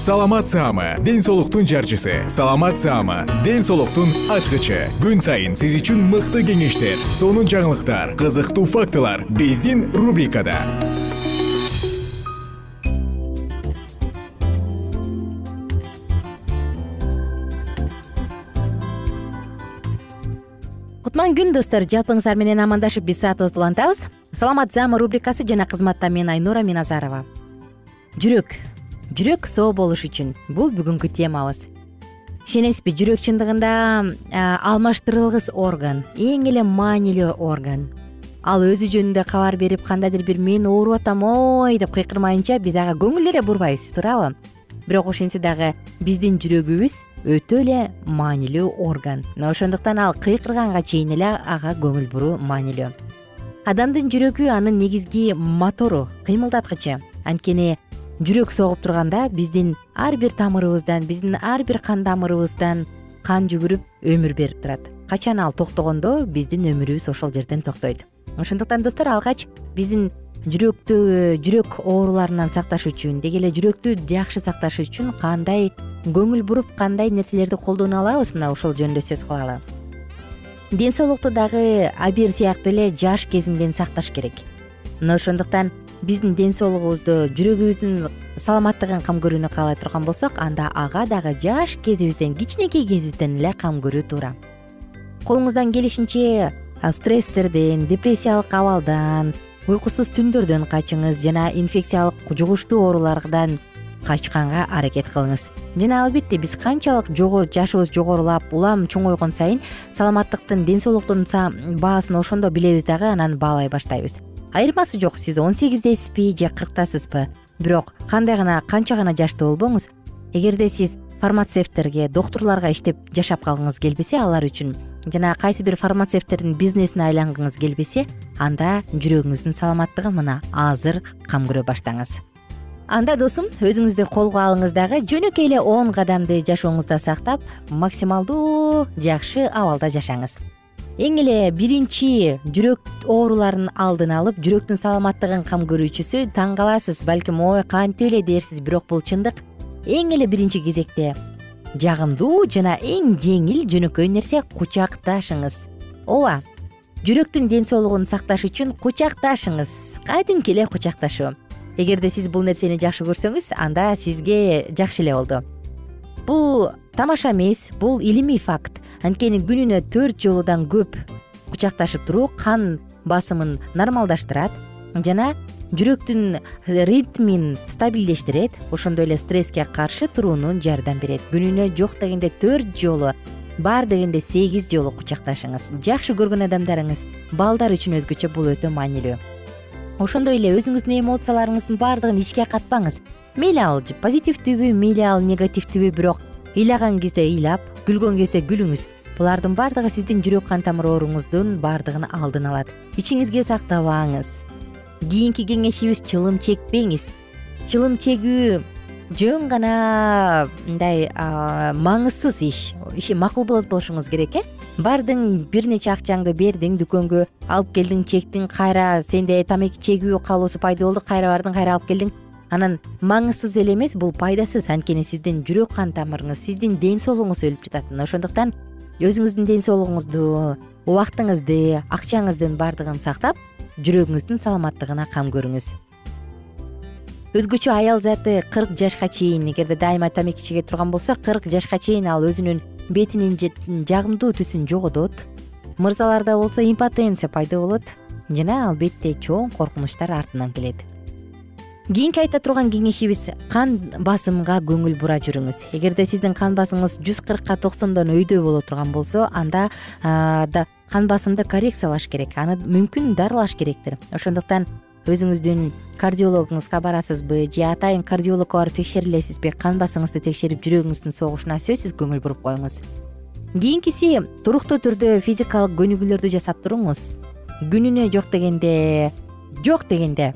саламат саама ден соолуктун жарчысы. Саламат саама ден соолуктун ачкычы. Күн сайын сиз үчүн мыкты кеңештер сонун жаңылыктар кызыктуу фактылар биздин рубрикада. Кутман күн достор жалпыңыздар менен амандашып биз саатыбызды улантабыз саламат заама рубрикасы жана кызматта мен айнура миназарова. Жүрөк жүрөк соо болуш үчүн. Бул бүгүнкү темабыз. Ишенесизби жүрөк чындыгында алмаштырылгыс орган эң эле маанилүү орган. Ал өзү жөнүндө кабар берип кандайдыр бир мен ооруп атам ой! деп кыйкырмайынча биз ага көңүл деле бурбайбыз туурабы? Бирок ошентсе дагы биздин жүрөгүбүз өтө эле маанилүү орган. Мына ошондуктан ал кыйкырганга чейин эле ага көңүл буруу маанилүү. Адамдын жүрөгү анын негизги мотору кыймылдаткычы. Анткени жүрөк согуп турганда биздин ар бир тамырыбыздан биздин ар бир кан тамырыбыздан кан жүгүрүп өмүр берип турат. Качан ал токтогондо биздин өмүрүбүз ошол жерден токтойт. Ошондуктан достор алгач биздин жүрөктү жүрөк ооруларынан сакташ үчүн деги эле жүрөктү жакшы сакташ үчүн кандай көңүл буруп кандай нерселерди колдоно алабыз мына ушул жөнүндө сөз кылалы ден соолукту дагы абийир сыяктуу эле жаш кезиңден сакташ керек. Мына ошондуктан биздин ден соолугубузду жүрөгүбүздүн саламаттыгын кам көрүүнү каалай турган болсок анда ага дагы жаш кезибизден кичинекей кезибизден эле кам көрүү туура. Колуңуздан келишинче стресстерден депрессиялык абалдан уйкусуз түндөрдөн качыңыз жана инфекциялык жугуштуу оорулардан качканга аракет кылыңыз. Жана албетте биз канчалык жашыбыз жогорулап улам чоңойгон сайын саламаттыктын ден соолуктун баасын ошондо билебиз дагы анан баалай баштайбыз айырмасы жок сиз он сегиздесизби же кырктасызбы? Бирок кандай гана канча гана жаштуу болбоңуз? Эгерде сиз фармацевттерге доктурларга иштеп жашап калгыңыз келбесе алар үчүн жана кайсы бир фармацевттердин бизнесине айлангыңыз келбесе анда жүрөгүңүздүн саламаттыгын мына азыр кам көрө баштаңыз. Анда досум өзүңүздү колго алыңыз дагы жөнөкөй эле он кадамды жашооңузда сактап максималдуу жакшы абалда жашаңыз эң эле биринчи жүрөк ооруларынын алдын алып жүрөктүн саламаттыгын кам көрүүчүсү таң каласыз. Балким ой кантип эле дерсиз бирок бул чындык. Эң эле биринчи кезекте жагымдуу жана эң жеңил жөнөкөй нерсе кучакташыңыз. Ооба жүрөктүн ден соолугун сакташ үчүн кучакташыңыз. Кадимки эле кучакташуу эгерде сиз бул нерсени жакшы көрсөңүз анда сизге жакшы эле болду. Бул тамаша эмес бул илимий факт анткени күнүнө төрт жолудан көп кучакташып туруу кан басымын нормалдаштырат жана жүрөктүн ритмин стабилдештирет ошондой эле стресске каршы турууну жардам берет. Күнүнө жок дегенде төрт жолу бар дегенде сегиз жолу кучакташыңыз. Жакшы көргөн адамдарыңыз балдар үчүн өзгөчө бул өтө маанилүү. Ошондой эле өзүңүздүн эмоцияларыңыздын баардыгын ичке катпаңыз. Мейли ал позитивдүүбү мейли ал негативдүүбү бирок ыйлаган кезде ыйлап күлгөн кезде күлүңүз. Булардын баардыгы сиздин жүрөк кан тамыр ооруңуздун баардыгын алдын алат. Ичиңизге сактабаңыз. Кийинки кеңешибиз чылым чекпеңиз. Чылым чегүү жөн гана мындай маңызсыз иш. Иши макул болот болушуңуз керек э? Бардың бир нече акчаңды бердиң дүкөнгө алып келдиң чектиң кайра сенде тамеки чегүү каалоосу пайда болду кайра бардың кайра алып келдиң анан маңызсыз эле эмес бул пайдасыз. Анткени сиздин жүрөк кан тамырыңыз сиздин ден соолугуңуз өлүп жатат мына ошондуктан өзүңүздүн ден соолугуңузду убактыңызды акчаңыздын баардыгын сактап жүрөгүңүздүн саламаттыгына кам көрүңүз. Өзгөчө аял заты кырк жашка чейин эгерде дайыма тамеки чеге турган болсо кырк жашка чейин ал өзүнүн бетинин жагымдуу түсүн жоготот. Мырзаларда болсо импотенция пайда болот. Жана албетте чоң коркунучтар артынан келет кийинки айта турган кеңешибиз кан басымга көңүл бура жүрүңүз. Эгерде сиздин кан басымыңыз жүз кыркка токсондон өйдө боло турган болсо анда кан басымды коррекциялаш керек аны мүмкүн дарылаш керектир. Ошондуктан өзүңүздүн кардиологуңузга барасызбы же атайын кардиологко барып текшерилесизби кан басыңызды текшерип жүрөгүңүздүн согушуна сөзсүз көңүл буруп коюңуз. Кийинкиси туруктуу түрдө физикалык көнүгүүлөрдү жасап туруңуз. Күнүнө жок дегенде жок дегенде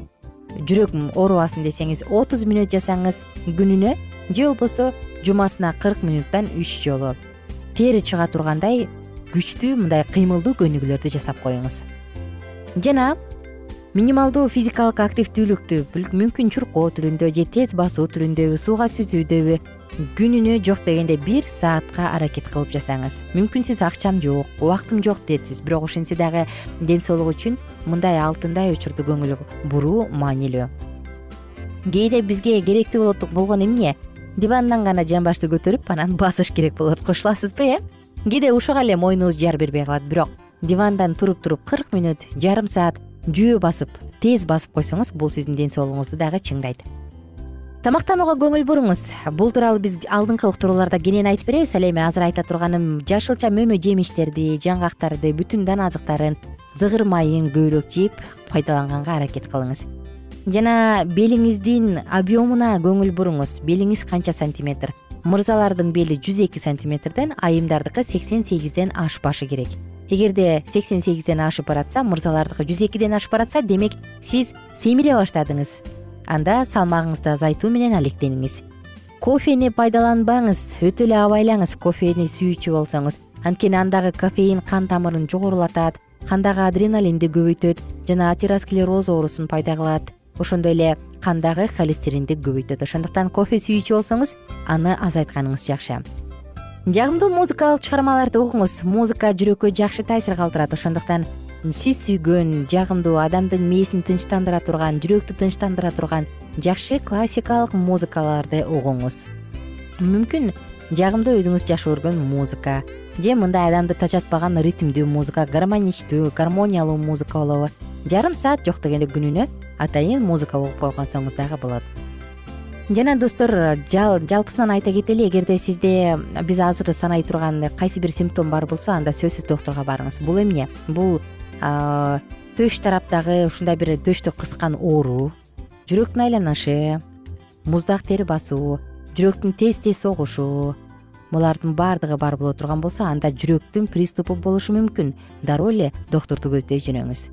жүрөгүм оорубасын десеңиз отуз мүнөт жасаңыз күнүнө же болбосо жумасына кырк мүнуттан үч жолу. Тери чыга тургандай күчтүү мындай кыймылдуу көнүгүүлөрдү жасап коюңуз. Жана минималдуу физикалык активдүүлүктү мүмкүн чуркоо түрүндө же тез басуу түрүндөбү сууга сүзүүдөбү күнүнө жок дегенде бир саатка аракет кылып жасаңыз. Мүмкүн сиз акчам жок убактым жок дерсиз бирок ошентсе дагы ден соолук үчүн мындай алтындай учурду көңүл буруу маанилүү. Кээде бизге керектүү болгон эмне? Дивандан гана жамбашты көтөрүп анан басыш керек болот. Кошуласызбы э? Кээде ушуга эле моюнубуз жар бербей калат. Бирок дивандан туруп туруп кырк мүнөт жарым саат жөө басып тез басып койсоңуз бул сиздин ден соолугуңузду дагы чыңдайт тамактанууга көңүл буруңуз. Бул тууралуу биз алдыңкы уктурууларда кенен айтып беребиз. Ал эми азыр айта турганым жашылча мөмө жемиштерди жаңгактарды бүтүн дан азыктарын зыгыр майын көбүрөөк жеп пайдаланганга аракет кылыңыз. Жана белиңиздин объемуна көңүл буруңуз. Белиңиз канча сантиметр? Мырзалардын бели жүз эки сантиметрден айымдардыкы сексен сегизден ашпашы керек. Эгерде сексен сегизден ашып баратса мырзалардыкы жүз экиден ашып баратса демек сиз семире баштадыңыз анда салмагыңызды азайтуу менен алектениңиз. Кофени пайдаланбаңыз өтө эле абайлаңыз кофени сүйүүчү болсоңуз. Анткени андагы кофеин кан тамырын жогорулатат кандагы адреналинди көбөйтөт жана атеросклероз оорусун пайда кылат. Ошондой эле кандагы холестеринди көбөйтөт. Ошондуктан кофе сүйүүчү болсоңуз аны азайтканыңыз жакшы. Жагымдуу музыкалык чыгармаларды угуңуз музыка жүрөккө жакшы таасир калтырат. Ошондуктан сиз сүйгөн жагымдуу адамдын мээсин тынчтандыра турган жүрөктү тынчтандыра турган жакшы классикалык музыкаларды угуңуз. Мүмкүн жагымдуу өзүңүз жакшы көргөн музыка же мындай адамды тажатпаган ритмдүү музыка гармоничтүү гармониялуу музыка болобу. Жарым саат жок дегенде күнүнө атайын музыка угуп койгонсоңуз дагы болот. Жана достор жалпысынан айта кетели эгерде сизде биз азыр санай турган кайсы бир симптом бар болсо анда сөзсүз доктурга барыңыз. Бул эмне? Бул төш тараптагы ушундай бир төштү кыскан оору жүрөктүн айланышы муздак тери басуу жүрөктүн тез тез согушу булардын баардыгы бар боло турган болсо анда жүрөктүн приступу болушу мүмкүн. Дароо эле доктурду көздөй жүрүңүз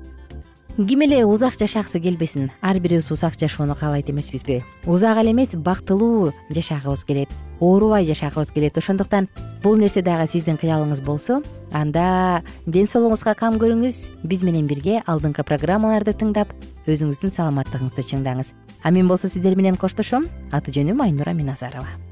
ким эле узак жашагысы келбесин ар бирибиз узак жашоону каалайт эмеспизби. Узак эле эмес бактылуу жашагыбыз келет оорубай жашагыбыз келет. Ошондуктан бул нерсе дагы сиздин кыялыңыз болсо анда ден соолугуңузга кам көрүңүз биз менен бирге алдыңкы программаларды тыңдап өзүңүздүн саламаттыгыңызды чыңдаңыз. А мен болсо сиздер менен коштошом. Аты жөнүм айнура миназарова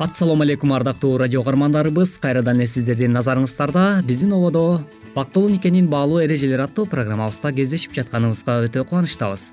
ассалому алейкум ардактуу радио каармандарыбыз кайрадан эле сиздердин назарыңыздарда биздин ободо бактылуу никенин баалуу эрежелери аттуу программабызда кездешип жатканыбызга өтө кубанычтабыз.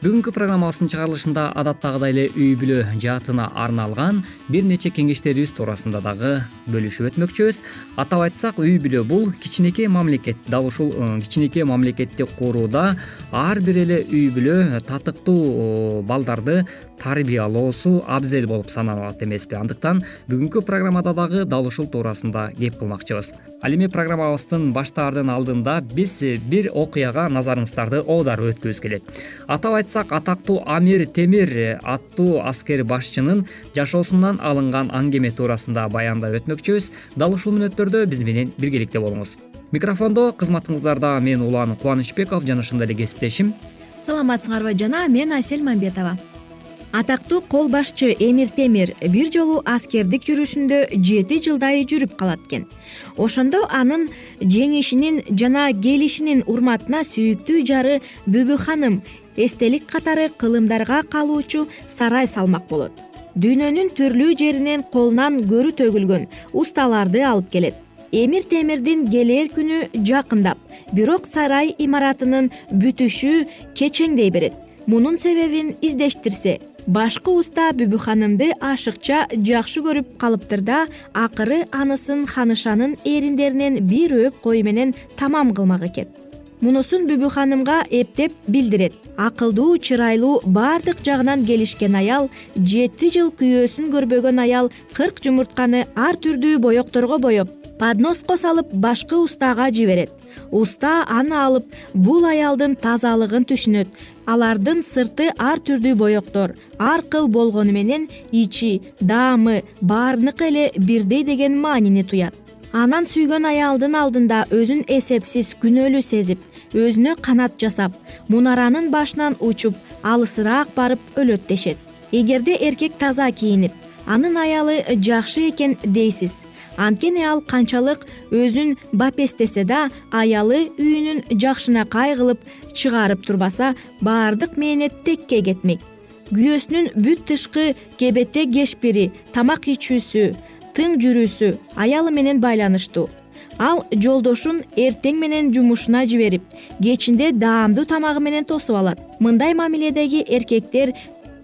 Бүгүнкү программабыздын чыгарылышында адаттагыдай эле үй бүлө жаатына арналган бир нече кеңештерибиз туурасында дагы бөлүшүп өтмөкчүбүз. Атап айтсак үй бүлө бул кичинекей мамлекет. Дал ушул э, кичинекей мамлекетти курууда ар бир эле үй бүлө татыктуу балдарды тарбиялоосу абзел болуп саналат эмеспи. Андыктан бүгүнкү программада дагы дал ушул туурасында кеп кылмакчыбыз. Ал эми программабыздын баштаардын алдында биз бир окуяга назарыңыздарды оодарып өткүбүз келет. Атап айтсак атактуу амир темир аттуу аскер башчынын жашоосунан алынган аңгеме туурасында баяндап өтмөкчүбүз. Дал ушул мүнөттөрдө биз менен биргеликте болуңуз. Микрофондо кызматыңыздарда мен улан кубанычбеков жана ошондой эле кесиптешим. Саламатсыңарбы жана мен асель мамбетова атактуу кол башчы эмир темир бир жолу аскердик жүрүшүндө жети жылдай жүрүп калат экен. Ошондо анын жеңишинин жана келишинин урматына сүйүктүү жары бүбү ханым эстелик катары кылымдарга калуучу сарай салмак болот. Дүйнөнүн түрлүү жеринен колунан көрү төгүлгөн усталарды алып келет. Эмир темирдин келээр күнү жакындап бирок сарай имаратынын бүтүшү кечеңдей берет. Мунун себебин издештирсе башкы уста бүбү ханымды ашыкча жакшы көрүп калыптыр да акыры анысын ханышанын эриндеринен бир өөп кой менен тамам кылмак экен. Мунусун бүбү ханымга эптеп билдирет. Акылдуу чырайлуу баардык жагынан келишкен аял жети жыл күйөөсүн көрбөгөн аял кырк жумуртканы ар түрдүү боекторго боеп подноско салып башкы устага жиберет. Уста аны алып бул аялдын тазалыгын түшүнөт. Алардын сырты ар түрдүү боектор ар кыл болгону менен ичи даамы баарыныкы эле бирдей деген маанини туят. Анан сүйгөн аялдын алдында өзүн эсепсиз күнөөлүү сезип өзүнө канат жасап мунаранын башынан учуп алысыраак барып өлөт дешет эгерде эркек таза кийинип анын аялы жакшы экен дейсиз анткени ал канчалык өзүн бапестесе да аялы үйүнүн жакшынакай кылып чыгарып турбаса баардык мээнет текке кетмек. Күйөөсүнүн бүт тышкы кебете кешпири тамак ичүүсү тың жүрүүсү аялы менен байланыштуу. Ал жолдошун эртең менен жумушуна жиберип кечинде даамдуу тамагы менен тосуп алат. Мындай мамиледеги эркектер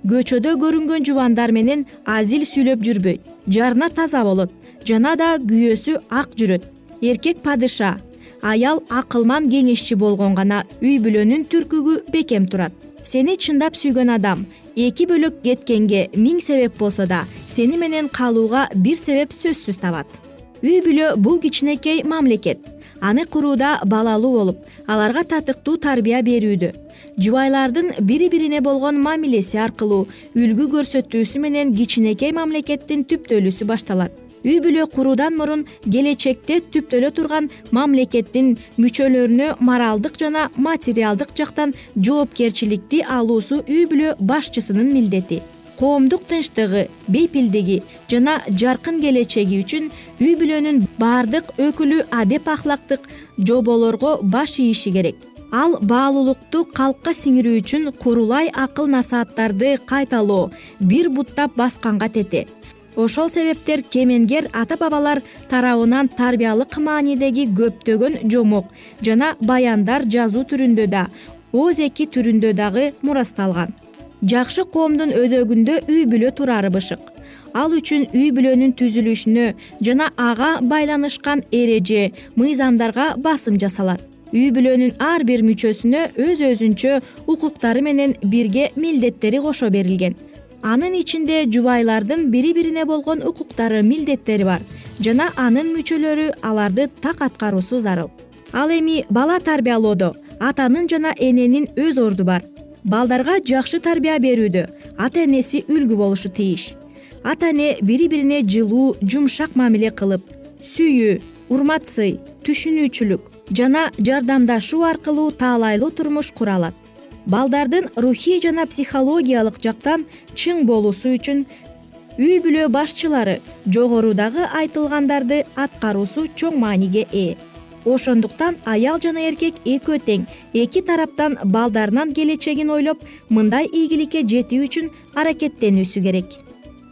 көчөдө көрүнгөн жубандар менен азил сүйлөп жүрбөйт жарына таза болот жана да күйөөсү ак жүрөт. Эркек падыша аял акылман кеңешчи болгон гана үй бүлөнүн түркүгү бекем турат. Сени чындап сүйгөн адам эки бөлөк кеткенге миң себеп болсо да сени менен калууга бир себеп сөзсүз табат. Үй бүлө бул кичинекей мамлекет. Аны курууда балалуу болуп аларга татыктуу тарбия берүүдө жубайлардын бири бирине болгон мамилеси аркылуу үлгү көрсөтүүсү менен кичинекей мамлекеттин түптөлүүсү башталат. Үй бүлө куруудан мурун келечекте түптөлө турган мамлекеттин мүчөлөрүнө моралдык жана материалдык жактан жоопкерчиликти алуусу үй бүлө башчысынын милдети. Коомдук тынчтыгы бейпилдиги жана жаркын келечеги үчүн үй бүлөнүн баардык өкүлү адеп ахлактык жоболорго баш ийиши керек ал баалуулукту калкка сиңирүү үчүн курулай акыл насааттарды кайталоо бир буттап басканга тете ошол себептер кемеңгер ата бабалар тарабынан тарбиялык маанидеги көптөгөн жомок жана баяндар жазуу түрүндө да ооз эки түрүндө дагы мурасталган. Жакшы коомдун өзөгүндө үй бүлө турары бышык. Ал үчүн үй бүлөнүн түзүлүшүнө жана ага байланышкан эреже мыйзамдарга басым жасалат үй бүлөнүн ар бир мүчөсүнө өз өзүнчө укуктары менен бирге милдеттери кошо берилген. Анын ичинде жубайлардын бири бирине болгон укуктары милдеттери бар жана анын мүчөлөрү аларды так аткаруусу зарыл. Ал эми бала тарбиялоодо атанын жана эненин өз орду бар. Балдарга жакшы тарбия берүүдө ата энеси үлгү болушу тийиш ата эне бири бирине жылуу жумшак мамиле кылып сүйүү урмат сый түшүнүүчүлүк жана жардамдашуу аркылуу таалайлуу турмуш кура алат балдардын рухий жана психологиялык жактан чың болуусу үчүн үй бүлө башчылары жогорудагы айтылгандарды аткаруусу чоң мааниге ээ. Ошондуктан аял жана эркек экөө тең эки тараптан балдарынын келечегин ойлоп мындай ийгиликке жетүү үчүн аракеттенүүсү керек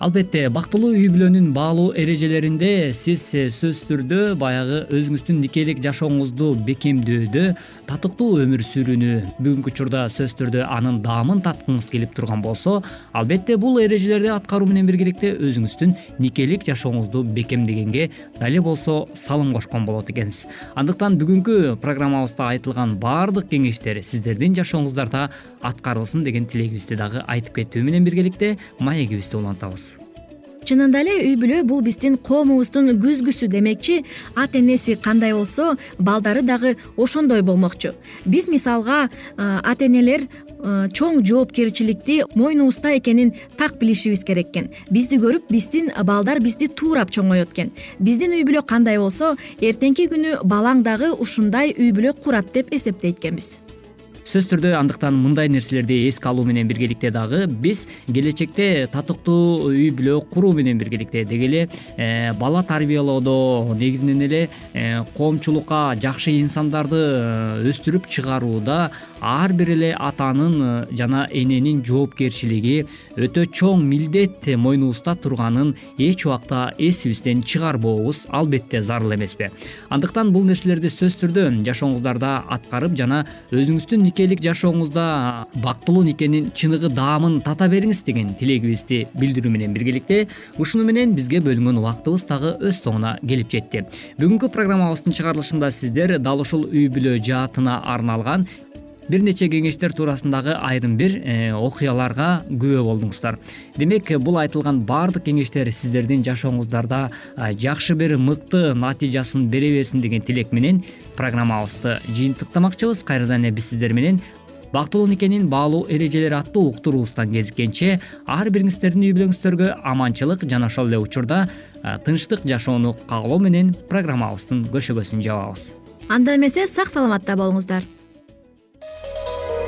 албетте бактылуу үй бүлөнүн баалуу эрежелеринде сиз сөзсүз түрдө баягы өзүңүздүн никелик жашооңузду бекемдөөдө татыктуу өмүр сүрүүнү бүгүнкү учурда сөзсүз түрдө анын даамын таткыңыз келип турган болсо албетте бул эрежелерди аткаруу менен биргеликте өзүңүздүн никелик жашооңузду бекемдегенге дали болсо салым кошкон болот экенсиз. Андыктан бүгүнкү программабызда айтылган баардык кеңештер сиздердин жашооңуздарда аткарылсын деген тилегибизди дагы айтып кетүү менен биргеликте маегибизди улантабыз чынында эле үй бүлө бул биздин коомубуздун күзгүсү демекчи. Ата энеси кандай болсо балдары дагы ошондой болмокчу. Биз мисалга ата энелер чоң жоопкерчиликти мойнубузда экенин так билишибиз керек экен. Бизди көрүп биздин балдар бизди туурап чоңоет экен. Биздин үй бүлө кандай болсо эртеңки күнү балаң дагы ушундай үй бүлө курат деп эсептейт экенбиз сөзсүз түрдө андыктан мындай нерселерди эске алуу менен биргеликте дагы биз келечекте татыктуу үй бүлө куруу менен биргеликте. Деги эле э, бала тарбиялоодо негизинен эле э, коомчулукка жакшы инсандарды э, өстүрүп чыгарууда ар бир эле атанын жана эненин жоопкерчилиги өтө чоң милдет мойнубузда турганын эч убакта эсибизден чыгарбообуз албетте зарыл эмеспи. Андыктан бул нерселерди сөзсүз түрдө жашооңуздарда аткарып жана өзүңүздүн никелик жашооңузда бактылуу никенин чыныгы даамын тата бериңиз деген тилегибизди билдирүү менен биргеликте ушуну менен бизге бөлүнгөн убактыбыз дагы өз соңуна келип жетти. Бүгүнкү программабыздын чыгарылышында сиздер дал ушул үй бүлө жаатына арналган бир нече кеңештер туурасындагы айрым бир э, окуяларга күбө болдуңуздар. Демек бул айтылган баардык кеңештер сиздердин жашооңуздарда жакшы бир мыкты натыйжасын бере берсин деген тилек менен программабызды жыйынтыктамакчыбыз. Кайрадан эле биз сиздер менен бактылуу никенин баалуу эрежелери аттуу уктуруубуздан кезиккенче ар бириңиздердин үй бүлөңүздөргө аманчылык жана ошол эле учурда тынчтык жашоону каалоо менен программабыздын көшөгөсүн жабабыз. Анда эмесе сак саламатта болуңуздар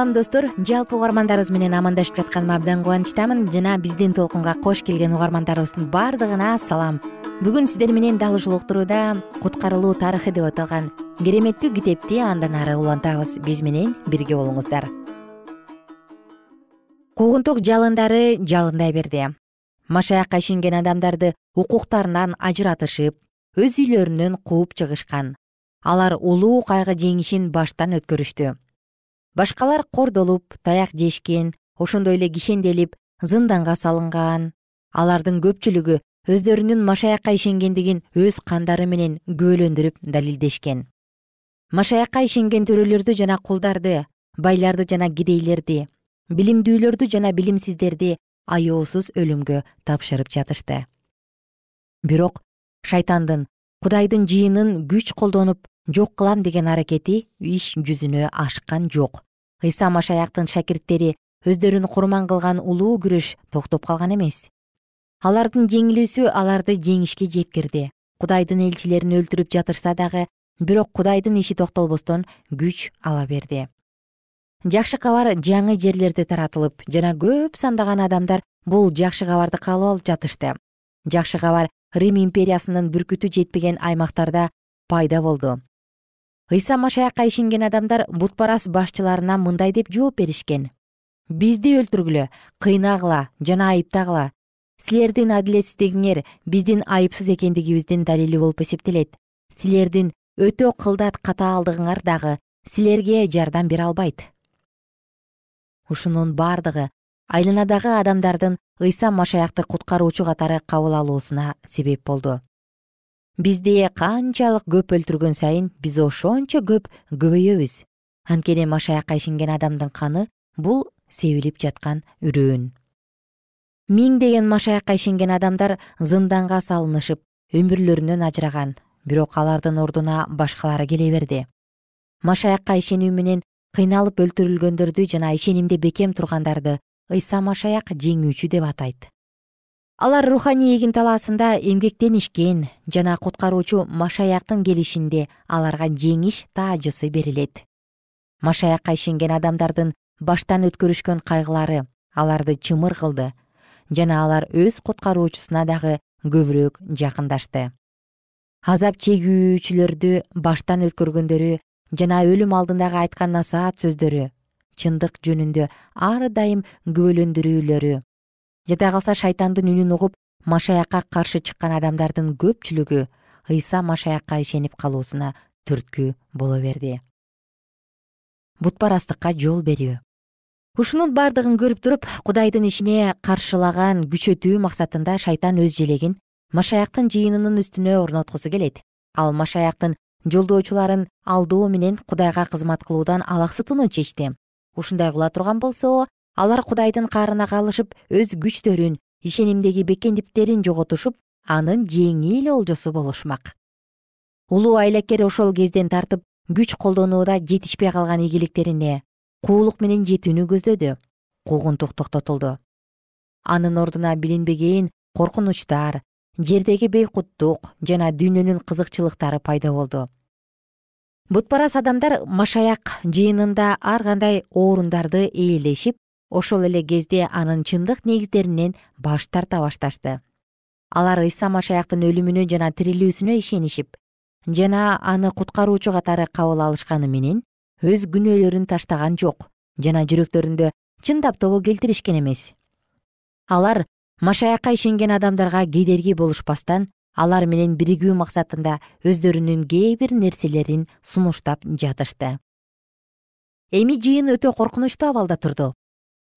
салам достор. Жалпы угармандарыбыз менен амандашып жатканыма абдан кубанычтамын. Жана биздин толкунга кош келген угармандарыбыздын баардыгына салам. Бүгүн сиздер менен дал ушул уктурууда куткарылуу тарыхы деп аталган кереметтүү китепти андан ары улантабыз. Биз менен бирге болуңуздар куугунтук жалындары жалындай берди. Машаякка ишенген адамдарды укуктарынан ажыратышып өз үйлөрүнөн кууп чыгышкан. Алар улуу кайгы жеңишин баштан өткөрүштү башкалар кордолуп таяк жешкен ошондой эле кишенделип зынданга салынган. Алардын көпчүлүгү өздөрүнүн машаякка ишенгендигин өз кандары менен күбөлөндүрүп далилдешкен. Машаякка ишенген төрөлөрдү жана кулдарды байларды жана кедейлерди билимдүүлөрдү жана билимсиздерди аяосуз өлүмгө тапшырып жатышты. Бирок шайтандын кудайдын жыйынын күч колдонуп жок кылам деген аракети иш жүзүнө ашкан жок. Ыйса машаяктын шакирттери өздөрүн курман кылган улуу күрөш токтоп калган эмес. Алардын жеңилүүсү аларды жеңишке жеткирди. Кудайдын элчилерин өлтүрүп жатышса дагы бирок кудайдын иши токтолбостон күч ала берди. Жакшы кабар жаңы жерлерде таратылып жана көп сандаган адамдар бул жакшы кабарды каалап алып жатышты. Жакшы кабар рим империясынын бүркүтү жетпеген аймактарда пайда болду ыйса машаякка ишенген адамдар бутпарас башчыларына мындай деп жооп беришкен. Бизди өлтүргүлө кыйнагыла жана айыптагыла. Силердин адилетсиздигиңер биздин айыпсыз экендигибиздин далили болуп эсептелет. Силердин өтө кылдат катаалдыгыңар дагы силерге жардам бере албайт ушунун бардыгы айланадагы адамдардын ыйса машаякты куткаруучу катары кабыл алуусуна себеп болду бизди канчалык көп өлтүргөн сайын биз ошончо көп көбөйөбүз. Анткени машаякка ишенген адамдын каны бул себилип жаткан үрөөн. Миңдеген машаякка ишенген адамдар зынданга салынышып өмүрлөрүнөн ажыраган бирок алардын ордуна башкалары келе берди. Машаякка ишенүү менен кыйналып өлтүрүлгөндөрдү жана ишенимде бекем тургандарды ыйса машаяк жеңүүчү деп атайт алар руханий эгин талаасында эмгектенишкен жана куткаруучу машаяктын келишинде аларга жеңиш таажысы берилет. Машаякка ишенген адамдардын баштан өткөрүшкөн кайгылары аларды чымыр кылды жана алар өз куткаруучусуна дагы көбүрөөк жакындашты. Азап чегүүчүлөрдү баштан өткөргөндөрү жана өлүм алдындагы айткан насаат сөздөрү чындык жөнүндө ар дайым күбөлөндүрүүлөрү жада калса шайтандын үнүн угуп машаякка каршы чыккан адамдардын көпчүлүгү ыйса машаякка ишенип калуусуна түрткү боло берди. Бутпарастыкка жол берүү. Ушунун бардыгын көрүп туруп кудайдын ишине каршылаган күчөтүү максатында шайтан өз желегин машаяктын жыйынынын үстүнө орноткусу келет. Ал машаяктын жолдоочуларын алдоо менен кудайга кызмат кылуудан алаксытууну чечти. Ушундай кыла турган болсо алар кудайдын каарына калышып өз күчтөрүн ишенимдеги бекемдиктерин жоготушуп анын жеңил олжосу болушмак. Улуу айлакер ошол кезден тартып күч колдонууда жетишпей калган ийгиликтерине куулук менен жетүүнү көздөдү куугунтук токтотулду. Анын ордуна билинбеген коркунучтар жердеги бейкуттук жана дүйнөнүн кызыкчылыктары пайда болду. Бутпарас адамдар машаяк жыйынында ар кандай орундарды ээлешип ошол эле кезде анын чындык негиздеринен баш тарта башташты. Алар ыйса машаяктын өлүмүнө жана тирилүүсүнө ишенишип жана аны куткаруучу катары кабыл алышканы менен өз күнөөлөрүн таштаган жок жана жүрөктөрүндө чындап тобо келтиришкен эмес. Алар машаякка ишенген адамдарга кедерги болушпастан алар менен биригүү максатында өздөрүнүн кээ бир нерселерин сунуштап жатышты. Эми жыйын өтө коркунучтуу абалда турду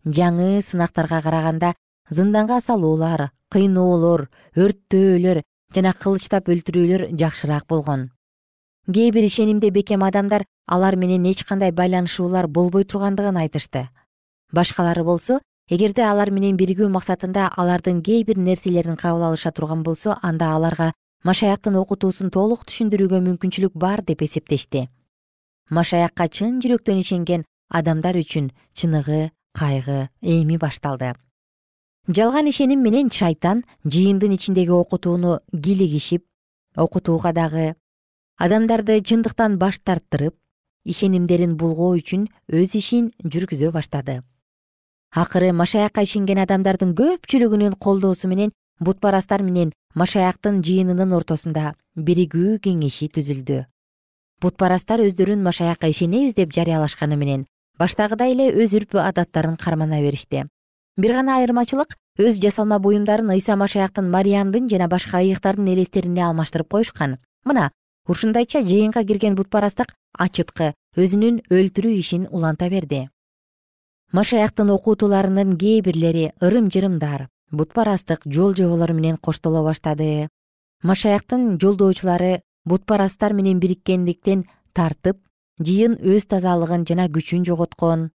жаңы сынактарга караганда зынданга салуулар кыйноолор өрттөөлөр жана кылычтап өлтүрүүлөр жакшыраак болгон. Кээ бир ишенимде бекем адамдар алар менен эч кандай байланышуулар болбой тургандыгын айтышты. Башкалары болсо эгерде алар менен биригүү максатында алардын кээ бир нерселерин кабыл алыша турган болсо анда аларга машаяктын окутуусун толук түшүндүрүүгө мүмкүнчүлүк бар деп эсептешти. Машаякка чын жүрөктөн ишенген адамдар үчүн чыныгы кайгы эми башталды. Жалган ишеним менен шайтан жыйындын ичиндеги окутууну килигишип окутууга дагы адамдарды чындыктан баш тарттырып ишенимдерин булгоо үчүн өз ишин жүргүзө баштады. Акыры машаякка ишенген адамдардын көпчүлүгүнүн колдоосу менен бутпарастар менен машаяктын жыйынынын ортосунда биригүү кеңеши түзүлдү. Бутпарастар өздөрүн машаякка ишенебиз деп жарыялашканы менен баштагыдай эле өз үрп адаттарын кармана беришти. Бир гана айырмачылык өз жасалма буюмдарын ыйса машаяктын мариямдын жана башка ыйыктардын элестерине алмаштырып коюшкан. Мына ушундайча жыйынга кирген бутпарастык ачыткы өзүнүн өлтүрүү ишин уланта берди. Машаяктын окутууларынын кээ бирлери ырым жырымдар бутпарастык жол жоболор менен коштоло баштады. Машаяктын жолдоочулары бутпарастар менен бириккендиктен тартып жыйын өз тазалыгын жана күчүн жоготкон.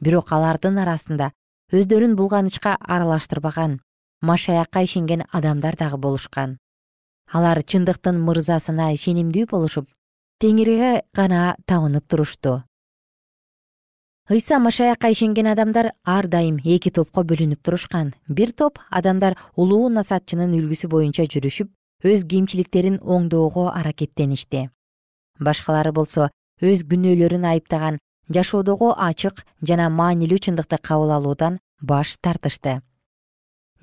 Бирок алардын арасында өздөрүн булганычка аралаштырбаган машаякка ишенген адамдар дагы болушкан. Алар чындыктын мырзасына ишенимдүү болушуп теңирге гана табынып турушту. Ыйса машаякка ишенген адамдар ар дайым эки топко бөлүнүп турушкан. Бир топ адамдар улуу насаатчынын үлгүсү боюнча жүрүшүп өз кемчиликтерин оңдоого аракеттеништи. Башкалары болсо өз күнөөлөрүн айыптаган жашоодогу ачык жана маанилүү чындыкты кабыл алуудан баш тартышты.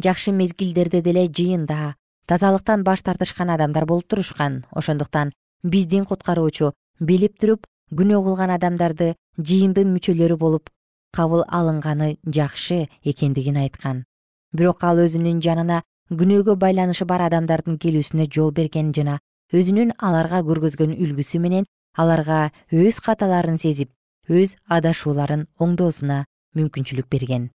Жакшы мезгилдерде деле жыйында тазалыктан баш тартышкан адамдар болуп турушкан. Ошондуктан биздин куткаруучу билип туруп күнөө кылган адамдарды жыйындын мүчөлөрү болуп кабыл алынганы жакшы экендигин айткан. Бирок ал өзүнүн жанына күнөөгө байланышы бар адамдардын келүүсүнө жол берген жана өзүнүн аларга көргөзгөн үлгүсү менен аларга өз каталарын сезип өз адашууларын оңдоосуна мүмкүнчүлүк берген.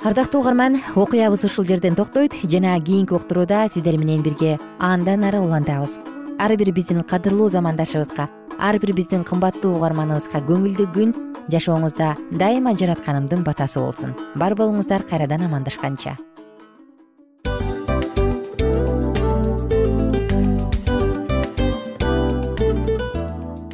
Ардактуу угарман окуябыз ушул жерден токтойт жана кийинки уктурууда сиздер менен бирге андан ары улантабыз. Ар бир биздин кадырлуу замандашыбызга ар бир биздин кымбаттуу угарманыбызга көңүлдүү күн жашооңузда дайыма жаратканымдын батасы болсун. Бар болуңуздар кайрадан амандашканча